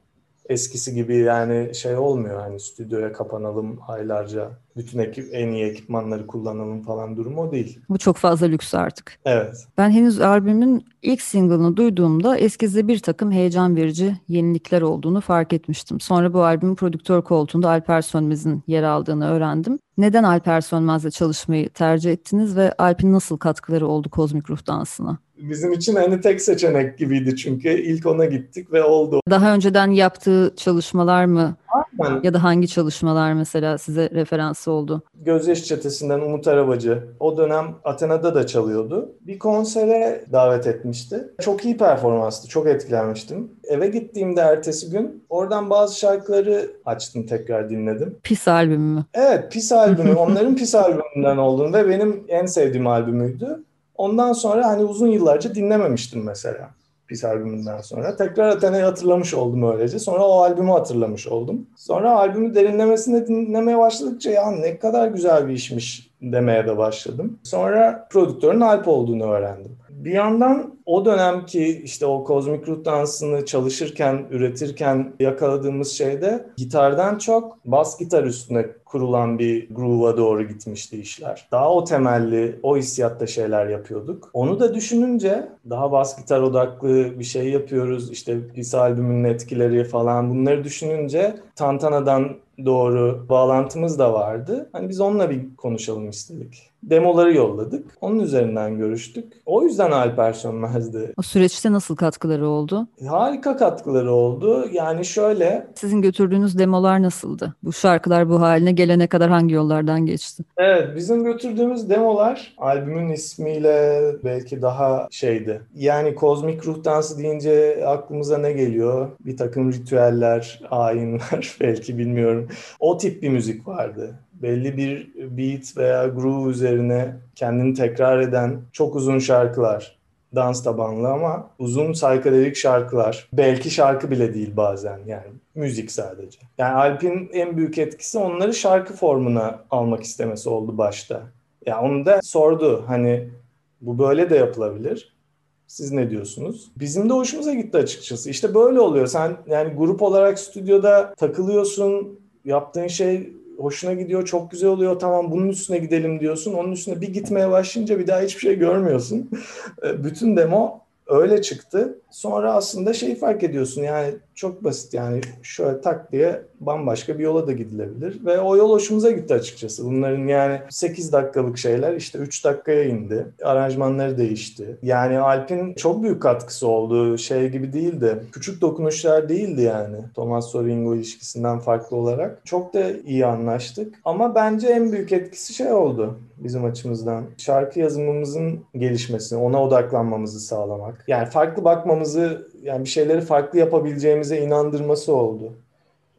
eskisi gibi yani şey olmuyor hani stüdyoya kapanalım aylarca bütün ekip en iyi ekipmanları kullanalım falan durum o değil. Bu çok fazla lüks artık. Evet. Ben henüz albümün ilk single'ını duyduğumda eskizde bir takım heyecan verici yenilikler olduğunu fark etmiştim. Sonra bu albümün prodüktör koltuğunda Alper Sönmez'in yer aldığını öğrendim. Neden Alper Sönmez'le çalışmayı tercih ettiniz ve Alp'in nasıl katkıları oldu Kozmik Ruh Dansı'na? Bizim için hani tek seçenek gibiydi çünkü ilk ona gittik ve oldu. Daha önceden yaptığı çalışmalar mı Aynen. ya da hangi çalışmalar mesela size referansı oldu? Gözyaşı Çetesi'nden Umut Arabacı. O dönem Atina'da da çalıyordu. Bir konsere davet etmişti. Çok iyi performanstı. Çok etkilenmiştim. Eve gittiğimde ertesi gün oradan bazı şarkıları açtım tekrar dinledim. Pis albüm mü? Evet Pis albümü. Onların Pis albümünden olduğunu ve benim en sevdiğim albümüydü. Ondan sonra hani uzun yıllarca dinlememiştim mesela. Pis albümünden sonra. Tekrar Athena'yı hatırlamış oldum öylece. Sonra o albümü hatırlamış oldum. Sonra albümü derinlemesine dinlemeye başladıkça ya ne kadar güzel bir işmiş demeye de başladım. Sonra prodüktörün Alp olduğunu öğrendim. Bir yandan o dönemki işte o kozmik ruh dansını çalışırken, üretirken yakaladığımız şeyde gitardan çok bas gitar üstüne kurulan bir groove'a doğru gitmişti işler. Daha o temelli, o hissiyatta şeyler yapıyorduk. Onu da düşününce daha bas gitar odaklı bir şey yapıyoruz. İşte Pis albümünün etkileri falan bunları düşününce Tantana'dan doğru bağlantımız da vardı. Hani biz onunla bir konuşalım istedik. Demoları yolladık. Onun üzerinden görüştük. O yüzden Alper Sönmez'di. O süreçte nasıl katkıları oldu? Harika katkıları oldu. Yani şöyle. Sizin götürdüğünüz demolar nasıldı? Bu şarkılar bu haline gelene kadar hangi yollardan geçti? Evet bizim götürdüğümüz demolar albümün ismiyle belki daha şeydi. Yani kozmik ruh dansı deyince aklımıza ne geliyor? Bir takım ritüeller, ayinler belki bilmiyorum. O tip bir müzik vardı belli bir beat veya groove üzerine kendini tekrar eden çok uzun şarkılar. Dans tabanlı ama uzun saykadelik şarkılar. Belki şarkı bile değil bazen yani müzik sadece. Yani Alp'in en büyük etkisi onları şarkı formuna almak istemesi oldu başta. Ya yani onu da sordu hani bu böyle de yapılabilir. Siz ne diyorsunuz? Bizim de hoşumuza gitti açıkçası. İşte böyle oluyor. Sen yani grup olarak stüdyoda takılıyorsun. Yaptığın şey hoşuna gidiyor, çok güzel oluyor. Tamam bunun üstüne gidelim diyorsun. Onun üstüne bir gitmeye başlayınca bir daha hiçbir şey görmüyorsun. Bütün demo öyle çıktı. Sonra aslında şeyi fark ediyorsun yani çok basit yani şöyle tak diye bambaşka bir yola da gidilebilir. Ve o yol hoşumuza gitti açıkçası. Bunların yani 8 dakikalık şeyler işte 3 dakikaya indi. Aranjmanları değişti. Yani Alp'in çok büyük katkısı oldu. Şey gibi değildi. Küçük dokunuşlar değildi yani. Thomas Soringo ilişkisinden farklı olarak. Çok da iyi anlaştık. Ama bence en büyük etkisi şey oldu bizim açımızdan. Şarkı yazımımızın gelişmesi, ona odaklanmamızı sağlamak. Yani farklı bakmamızı, yani bir şeyleri farklı yapabileceğimize inandırması oldu.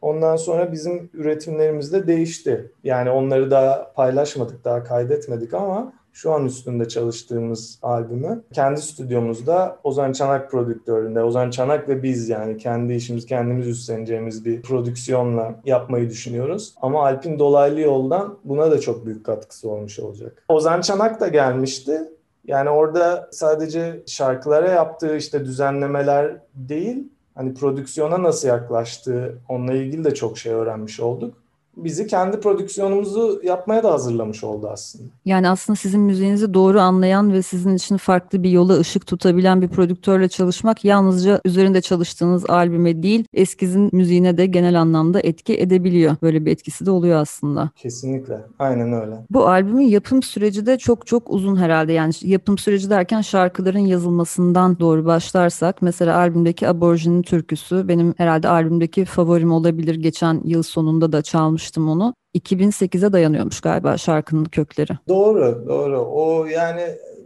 Ondan sonra bizim üretimlerimiz de değişti. Yani onları daha paylaşmadık, daha kaydetmedik ama şu an üstünde çalıştığımız albümü kendi stüdyomuzda Ozan Çanak prodüktöründe, Ozan Çanak ve biz yani kendi işimiz kendimiz üstleneceğimiz bir prodüksiyonla yapmayı düşünüyoruz. Ama Alp'in dolaylı yoldan buna da çok büyük katkısı olmuş olacak. Ozan Çanak da gelmişti. Yani orada sadece şarkılara yaptığı işte düzenlemeler değil, hani prodüksiyona nasıl yaklaştığı onunla ilgili de çok şey öğrenmiş olduk bizi kendi prodüksiyonumuzu yapmaya da hazırlamış oldu aslında. Yani aslında sizin müziğinizi doğru anlayan ve sizin için farklı bir yola ışık tutabilen bir prodüktörle çalışmak yalnızca üzerinde çalıştığınız albüme değil, eskizin müziğine de genel anlamda etki edebiliyor. Böyle bir etkisi de oluyor aslında. Kesinlikle. Aynen öyle. Bu albümün yapım süreci de çok çok uzun herhalde. Yani yapım süreci derken şarkıların yazılmasından doğru başlarsak mesela albümdeki Aborjin'in türküsü benim herhalde albümdeki favorim olabilir. Geçen yıl sonunda da çalmış dinlemiştim onu. 2008'e dayanıyormuş galiba şarkının kökleri. Doğru, doğru. O yani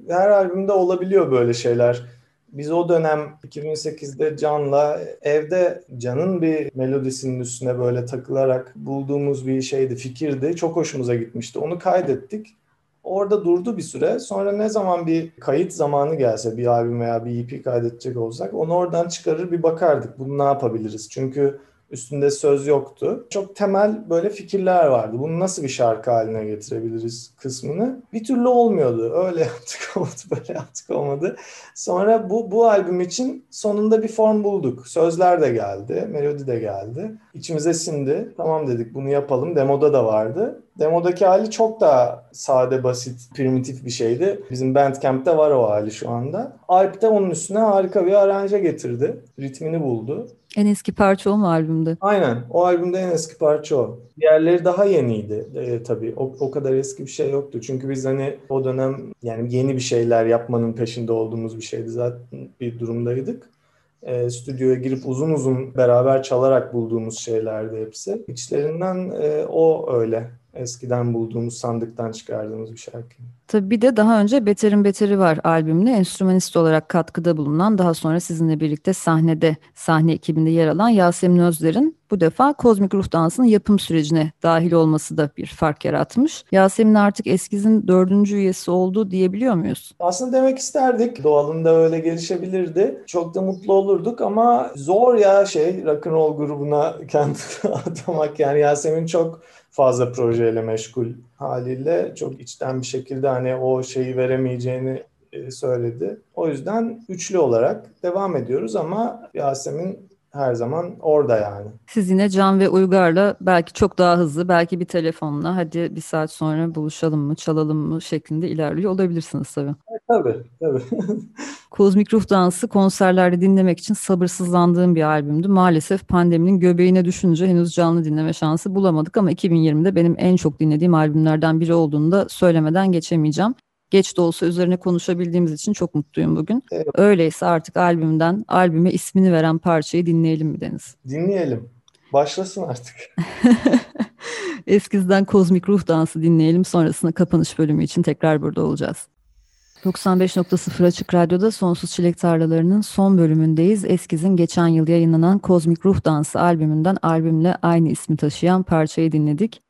her albümde olabiliyor böyle şeyler. Biz o dönem 2008'de Can'la evde Can'ın bir melodisinin üstüne böyle takılarak bulduğumuz bir şeydi, fikirdi. Çok hoşumuza gitmişti. Onu kaydettik. Orada durdu bir süre. Sonra ne zaman bir kayıt zamanı gelse bir albüm veya bir EP kaydedecek olsak onu oradan çıkarır bir bakardık. Bunu ne yapabiliriz? Çünkü Üstünde söz yoktu. Çok temel böyle fikirler vardı. Bunu nasıl bir şarkı haline getirebiliriz kısmını. Bir türlü olmuyordu. Öyle yaptık olmadı, böyle yaptık olmadı. Sonra bu, bu albüm için sonunda bir form bulduk. Sözler de geldi, melodi de geldi. İçimize sindi. Tamam dedik bunu yapalım. Demoda da vardı. Demodaki hali çok daha sade, basit, primitif bir şeydi. Bizim Bandcamp'te var o hali şu anda. Alp de onun üstüne harika bir aranje getirdi. Ritmini buldu. En eski parça o mu albümde? Aynen. O albümde en eski parça o. Diğerleri daha yeniydi e, tabii. O, o kadar eski bir şey yoktu. Çünkü biz hani o dönem yani yeni bir şeyler yapmanın peşinde olduğumuz bir şeydi zaten bir durumdaydık. E, stüdyoya girip uzun uzun beraber çalarak bulduğumuz şeylerdi hepsi. İçlerinden e, o öyle eskiden bulduğumuz sandıktan çıkardığımız bir şarkı. Tabii bir de daha önce Beter'in Beteri var albümüne enstrümanist olarak katkıda bulunan daha sonra sizinle birlikte sahnede sahne ekibinde yer alan Yasemin Özler'in bu defa Kozmik Ruh Dansı'nın yapım sürecine dahil olması da bir fark yaratmış. Yasemin artık Eskiz'in dördüncü üyesi oldu diyebiliyor muyuz? Aslında demek isterdik. Doğalında öyle gelişebilirdi. Çok da mutlu olurduk ama zor ya şey rock'n'roll grubuna kendini atamak. Yani Yasemin çok fazla projeyle meşgul haliyle çok içten bir şekilde hani o şeyi veremeyeceğini e, söyledi. O yüzden üçlü olarak devam ediyoruz ama Yasemin her zaman orada yani. Siz yine Can ve Uygar'la belki çok daha hızlı, belki bir telefonla hadi bir saat sonra buluşalım mı, çalalım mı şeklinde ilerliyor olabilirsiniz tabii. E, tabii, tabii. Kozmik Ruh Dansı konserlerde dinlemek için sabırsızlandığım bir albümdü. Maalesef pandeminin göbeğine düşünce henüz canlı dinleme şansı bulamadık ama 2020'de benim en çok dinlediğim albümlerden biri olduğunu da söylemeden geçemeyeceğim. Geç de olsa üzerine konuşabildiğimiz için çok mutluyum bugün. Evet. Öyleyse artık albümden albüme ismini veren parçayı dinleyelim mi Deniz? Dinleyelim. Başlasın artık. Eskizden Kozmik Ruh Dansı dinleyelim. Sonrasında kapanış bölümü için tekrar burada olacağız. 95.0 Açık Radyo'da Sonsuz Çilek Tarlaları'nın son bölümündeyiz. Eskiz'in geçen yıl yayınlanan Kozmik Ruh Dansı albümünden albümle aynı ismi taşıyan parçayı dinledik.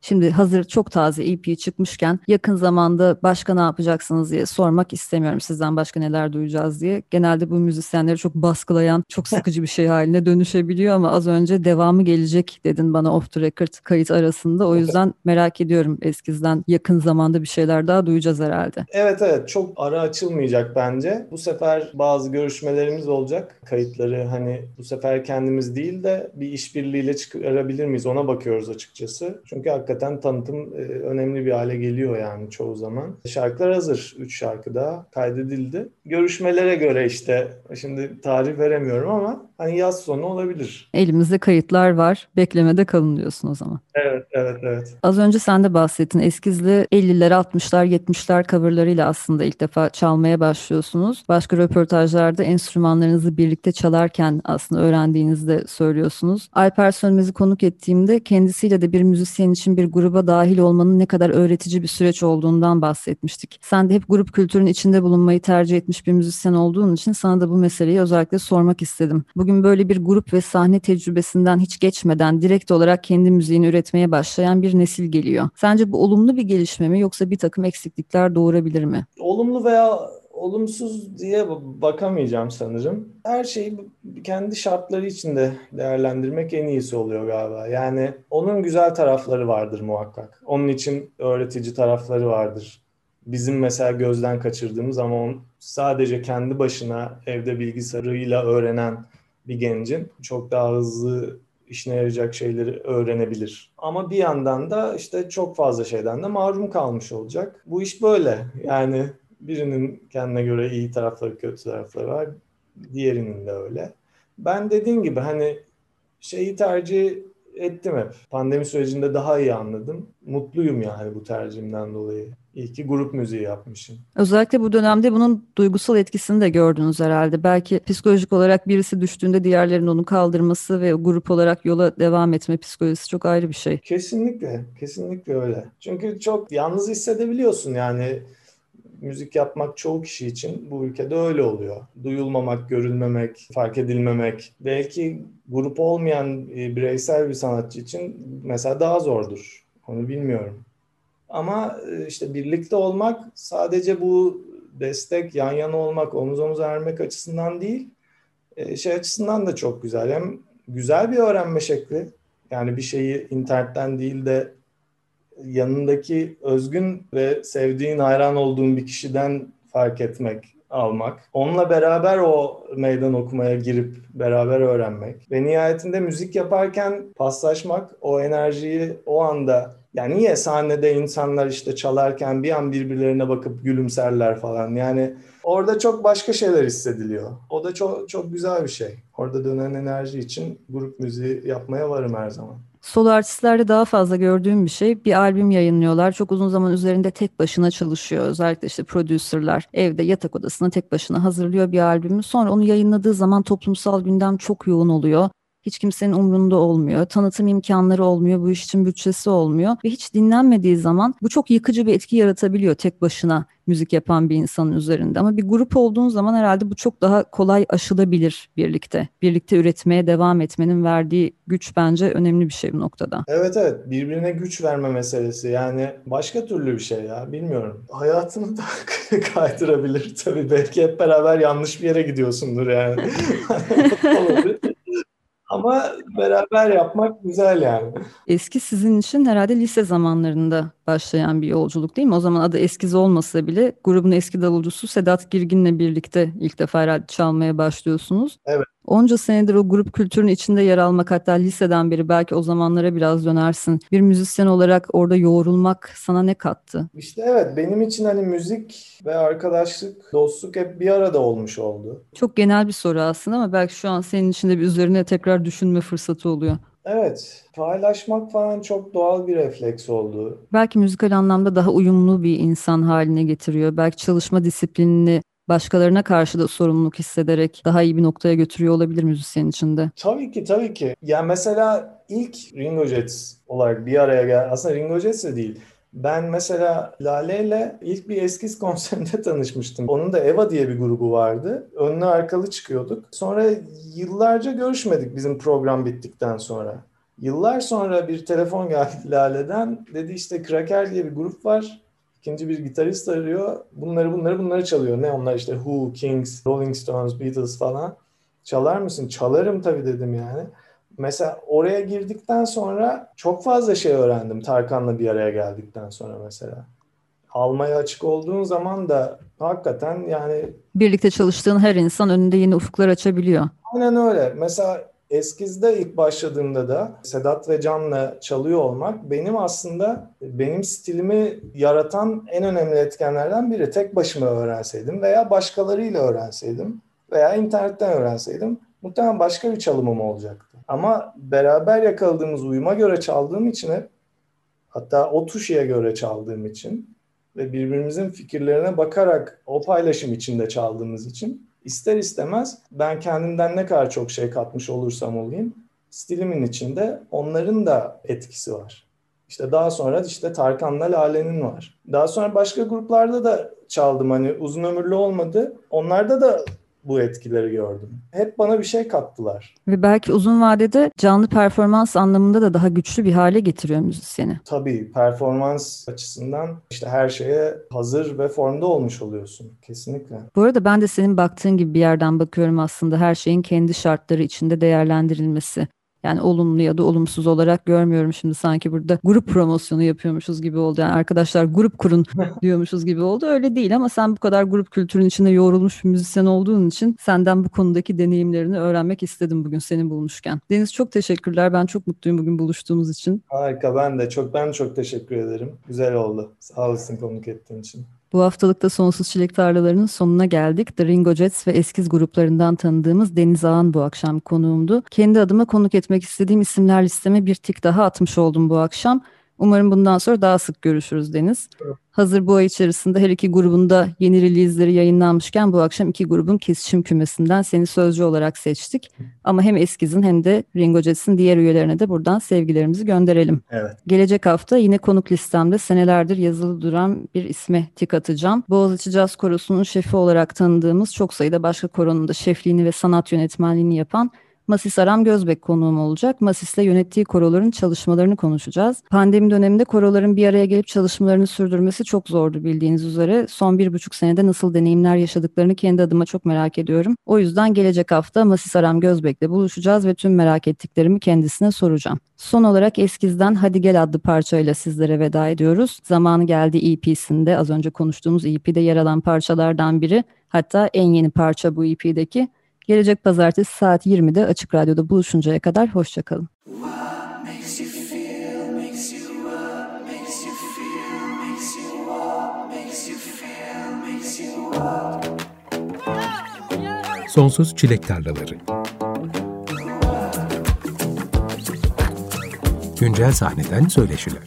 Şimdi hazır çok taze EP çıkmışken yakın zamanda başka ne yapacaksınız diye sormak istemiyorum sizden başka neler duyacağız diye. Genelde bu müzisyenleri çok baskılayan, çok sıkıcı bir şey haline dönüşebiliyor ama az önce devamı gelecek dedin bana off the record kayıt arasında. O yüzden merak ediyorum eskizden yakın zamanda bir şeyler daha duyacağız herhalde. Evet evet çok ara açılmayacak bence. Bu sefer bazı görüşmelerimiz olacak. Kayıtları hani bu sefer kendimiz değil de bir işbirliğiyle çıkarabilir miyiz ona bakıyoruz açıkçası. Çünkü hakikaten tanıtım e, önemli bir hale geliyor yani çoğu zaman. Şarkılar hazır. Üç şarkı daha kaydedildi. Görüşmelere göre işte şimdi tarih veremiyorum ama hani yaz sonu olabilir. Elimizde kayıtlar var. Beklemede kalın diyorsun o zaman. Evet, evet, evet. Az önce sen de bahsettin. Eskizli 50'ler, 60'lar, 70'ler coverlarıyla aslında ilk defa çalmaya başlıyorsunuz. Başka röportajlarda enstrümanlarınızı birlikte çalarken aslında öğrendiğinizi de söylüyorsunuz. Alper Sönmez'i konuk ettiğimde kendisiyle de bir müzisyen için bir gruba dahil olmanın ne kadar öğretici bir süreç olduğundan bahsetmiştik. Sen de hep grup kültürünün içinde bulunmayı tercih etmiş bir müzisyen olduğun için sana da bu meseleyi özellikle sormak istedim. Bugün böyle bir grup ve sahne tecrübesinden hiç geçmeden direkt olarak kendi müziğini üretmeye başlayan bir nesil geliyor. Sence bu olumlu bir gelişme mi yoksa bir takım eksiklikler doğurabilir mi? Olumlu veya olumsuz diye bakamayacağım sanırım. Her şeyi kendi şartları içinde değerlendirmek en iyisi oluyor galiba. Yani onun güzel tarafları vardır muhakkak. Onun için öğretici tarafları vardır bizim mesela gözden kaçırdığımız ama on, sadece kendi başına evde bilgisayarıyla öğrenen bir gencin çok daha hızlı işine yarayacak şeyleri öğrenebilir. Ama bir yandan da işte çok fazla şeyden de mahrum kalmış olacak. Bu iş böyle. Yani birinin kendine göre iyi tarafları, kötü tarafları var. Diğerinin de öyle. Ben dediğim gibi hani şeyi tercih ettim hep. Pandemi sürecinde daha iyi anladım. Mutluyum yani bu tercihimden dolayı. İyi ki grup müziği yapmışım. Özellikle bu dönemde bunun duygusal etkisini de gördünüz herhalde. Belki psikolojik olarak birisi düştüğünde diğerlerinin onu kaldırması ve grup olarak yola devam etme psikolojisi çok ayrı bir şey. Kesinlikle, kesinlikle öyle. Çünkü çok yalnız hissedebiliyorsun yani müzik yapmak çoğu kişi için bu ülkede öyle oluyor. Duyulmamak, görülmemek, fark edilmemek. Belki grup olmayan bireysel bir sanatçı için mesela daha zordur. Onu bilmiyorum. Ama e, işte birlikte olmak sadece bu destek, yan yana olmak, omuz omuz vermek açısından değil, e, şey açısından da çok güzel. Hem güzel bir öğrenme şekli. Yani bir şeyi internetten değil de yanındaki özgün ve sevdiğin, hayran olduğun bir kişiden fark etmek, almak. Onunla beraber o meydan okumaya girip beraber öğrenmek. Ve nihayetinde müzik yaparken paslaşmak, o enerjiyi o anda yani niye sahnede insanlar işte çalarken bir an birbirlerine bakıp gülümserler falan. Yani orada çok başka şeyler hissediliyor. O da çok çok güzel bir şey. Orada dönen enerji için grup müziği yapmaya varım her zaman. Solo artistlerde daha fazla gördüğüm bir şey bir albüm yayınlıyorlar. Çok uzun zaman üzerinde tek başına çalışıyor. Özellikle işte prodüserler evde yatak odasına tek başına hazırlıyor bir albümü. Sonra onu yayınladığı zaman toplumsal gündem çok yoğun oluyor. Hiç kimsenin umrunda olmuyor. Tanıtım imkanları olmuyor. Bu iş için bütçesi olmuyor. Ve hiç dinlenmediği zaman bu çok yıkıcı bir etki yaratabiliyor tek başına müzik yapan bir insanın üzerinde. Ama bir grup olduğun zaman herhalde bu çok daha kolay aşılabilir birlikte. Birlikte üretmeye devam etmenin verdiği güç bence önemli bir şey bu noktada. Evet evet birbirine güç verme meselesi yani başka türlü bir şey ya bilmiyorum. Hayatını da kaydırabilir tabii belki hep beraber yanlış bir yere gidiyorsundur yani. Ama beraber yapmak güzel yani. Eski sizin için herhalde lise zamanlarında başlayan bir yolculuk değil mi? O zaman adı Eskiz olmasa bile grubun eski davulcusu Sedat Girgin'le birlikte ilk defa herhalde çalmaya başlıyorsunuz. Evet. Onca senedir o grup kültürünün içinde yer almak hatta liseden beri belki o zamanlara biraz dönersin. Bir müzisyen olarak orada yoğrulmak sana ne kattı? İşte evet benim için hani müzik ve arkadaşlık, dostluk hep bir arada olmuş oldu. Çok genel bir soru aslında ama belki şu an senin için de bir üzerine tekrar düşünme fırsatı oluyor. Evet, paylaşmak falan çok doğal bir refleks oldu. Belki müzikal anlamda daha uyumlu bir insan haline getiriyor. Belki çalışma disiplinini başkalarına karşı da sorumluluk hissederek daha iyi bir noktaya götürüyor olabilir müzisyen içinde. Tabii ki, tabii ki. Yani mesela ilk Ringo Jets olarak bir araya gel. Aslında Ringo Jets de değil. Ben mesela Lale ile ilk bir eskiz konserinde tanışmıştım. Onun da Eva diye bir grubu vardı. Önlü arkalı çıkıyorduk. Sonra yıllarca görüşmedik bizim program bittikten sonra. Yıllar sonra bir telefon geldi Lale'den. Dedi işte Kraker diye bir grup var. İkinci bir gitarist arıyor. Bunları bunları bunları çalıyor. Ne onlar işte Who, Kings, Rolling Stones, Beatles falan. Çalar mısın? Çalarım tabii dedim yani. Mesela oraya girdikten sonra çok fazla şey öğrendim Tarkan'la bir araya geldikten sonra mesela. Almaya açık olduğun zaman da hakikaten yani... Birlikte çalıştığın her insan önünde yeni ufuklar açabiliyor. Aynen öyle. Mesela Eskiz'de ilk başladığımda da Sedat ve Can'la çalıyor olmak benim aslında benim stilimi yaratan en önemli etkenlerden biri. Tek başıma öğrenseydim veya başkalarıyla öğrenseydim veya internetten öğrenseydim muhtemelen başka bir çalımım olacaktı. Ama beraber yakaladığımız uyuma göre çaldığım için hep hatta o tuşuya göre çaldığım için ve birbirimizin fikirlerine bakarak o paylaşım içinde çaldığımız için ister istemez ben kendimden ne kadar çok şey katmış olursam olayım stilimin içinde onların da etkisi var. İşte daha sonra işte Tarkan'la Lale'nin var. Daha sonra başka gruplarda da çaldım hani uzun ömürlü olmadı. Onlarda da bu etkileri gördüm. Hep bana bir şey kattılar. Ve belki uzun vadede canlı performans anlamında da daha güçlü bir hale getiriyor müzisyeni. Tabii performans açısından işte her şeye hazır ve formda olmuş oluyorsun. Kesinlikle. Bu arada ben de senin baktığın gibi bir yerden bakıyorum aslında her şeyin kendi şartları içinde değerlendirilmesi. Yani olumlu ya da olumsuz olarak görmüyorum şimdi sanki burada grup promosyonu yapıyormuşuz gibi oldu. Yani arkadaşlar grup kurun diyormuşuz gibi oldu. Öyle değil ama sen bu kadar grup kültürün içinde yoğrulmuş bir müzisyen olduğun için senden bu konudaki deneyimlerini öğrenmek istedim bugün seni bulmuşken. Deniz çok teşekkürler. Ben çok mutluyum bugün buluştuğumuz için. Harika ben de çok ben çok teşekkür ederim. Güzel oldu. Sağ olasın konuk ettiğin için. Bu haftalıkta Sonsuz Çilek Tarlalarının sonuna geldik. The Ringo Jets ve Eskiz gruplarından tanıdığımız Deniz Ağan bu akşam konuğumdu. Kendi adıma konuk etmek istediğim isimler listeme bir tik daha atmış oldum bu akşam. Umarım bundan sonra daha sık görüşürüz Deniz. Evet. Hazır bu ay içerisinde her iki grubunda yeni release'leri yayınlanmışken bu akşam iki grubun kesişim kümesinden seni sözcü olarak seçtik. Ama hem Eskiz'in hem de Ringo Jets'in diğer üyelerine de buradan sevgilerimizi gönderelim. Evet. Gelecek hafta yine konuk listemde senelerdir yazılı duran bir isme tik atacağım. Boğaziçi Caz Korosu'nun şefi olarak tanıdığımız çok sayıda başka koronun da şefliğini ve sanat yönetmenliğini yapan Masis Aram Gözbek konuğum olacak. Masis'le yönettiği koroların çalışmalarını konuşacağız. Pandemi döneminde koroların bir araya gelip çalışmalarını sürdürmesi çok zordu bildiğiniz üzere. Son bir buçuk senede nasıl deneyimler yaşadıklarını kendi adıma çok merak ediyorum. O yüzden gelecek hafta Masis Aram Gözbek'le buluşacağız ve tüm merak ettiklerimi kendisine soracağım. Son olarak Eskiz'den Hadi Gel adlı parçayla sizlere veda ediyoruz. Zamanı geldi EP'sinde az önce konuştuğumuz EP'de yer alan parçalardan biri. Hatta en yeni parça bu EP'deki. Gelecek pazartesi saat 20'de Açık Radyo'da buluşuncaya kadar hoşçakalın. Sonsuz Çilek Tarlaları. Güncel sahneden söyleşiler.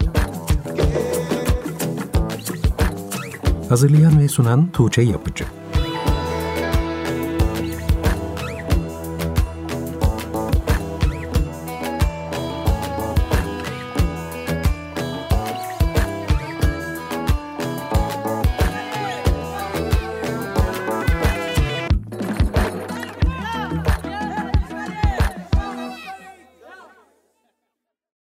Hazırlayan ve sunan Tuğçe Yapıcı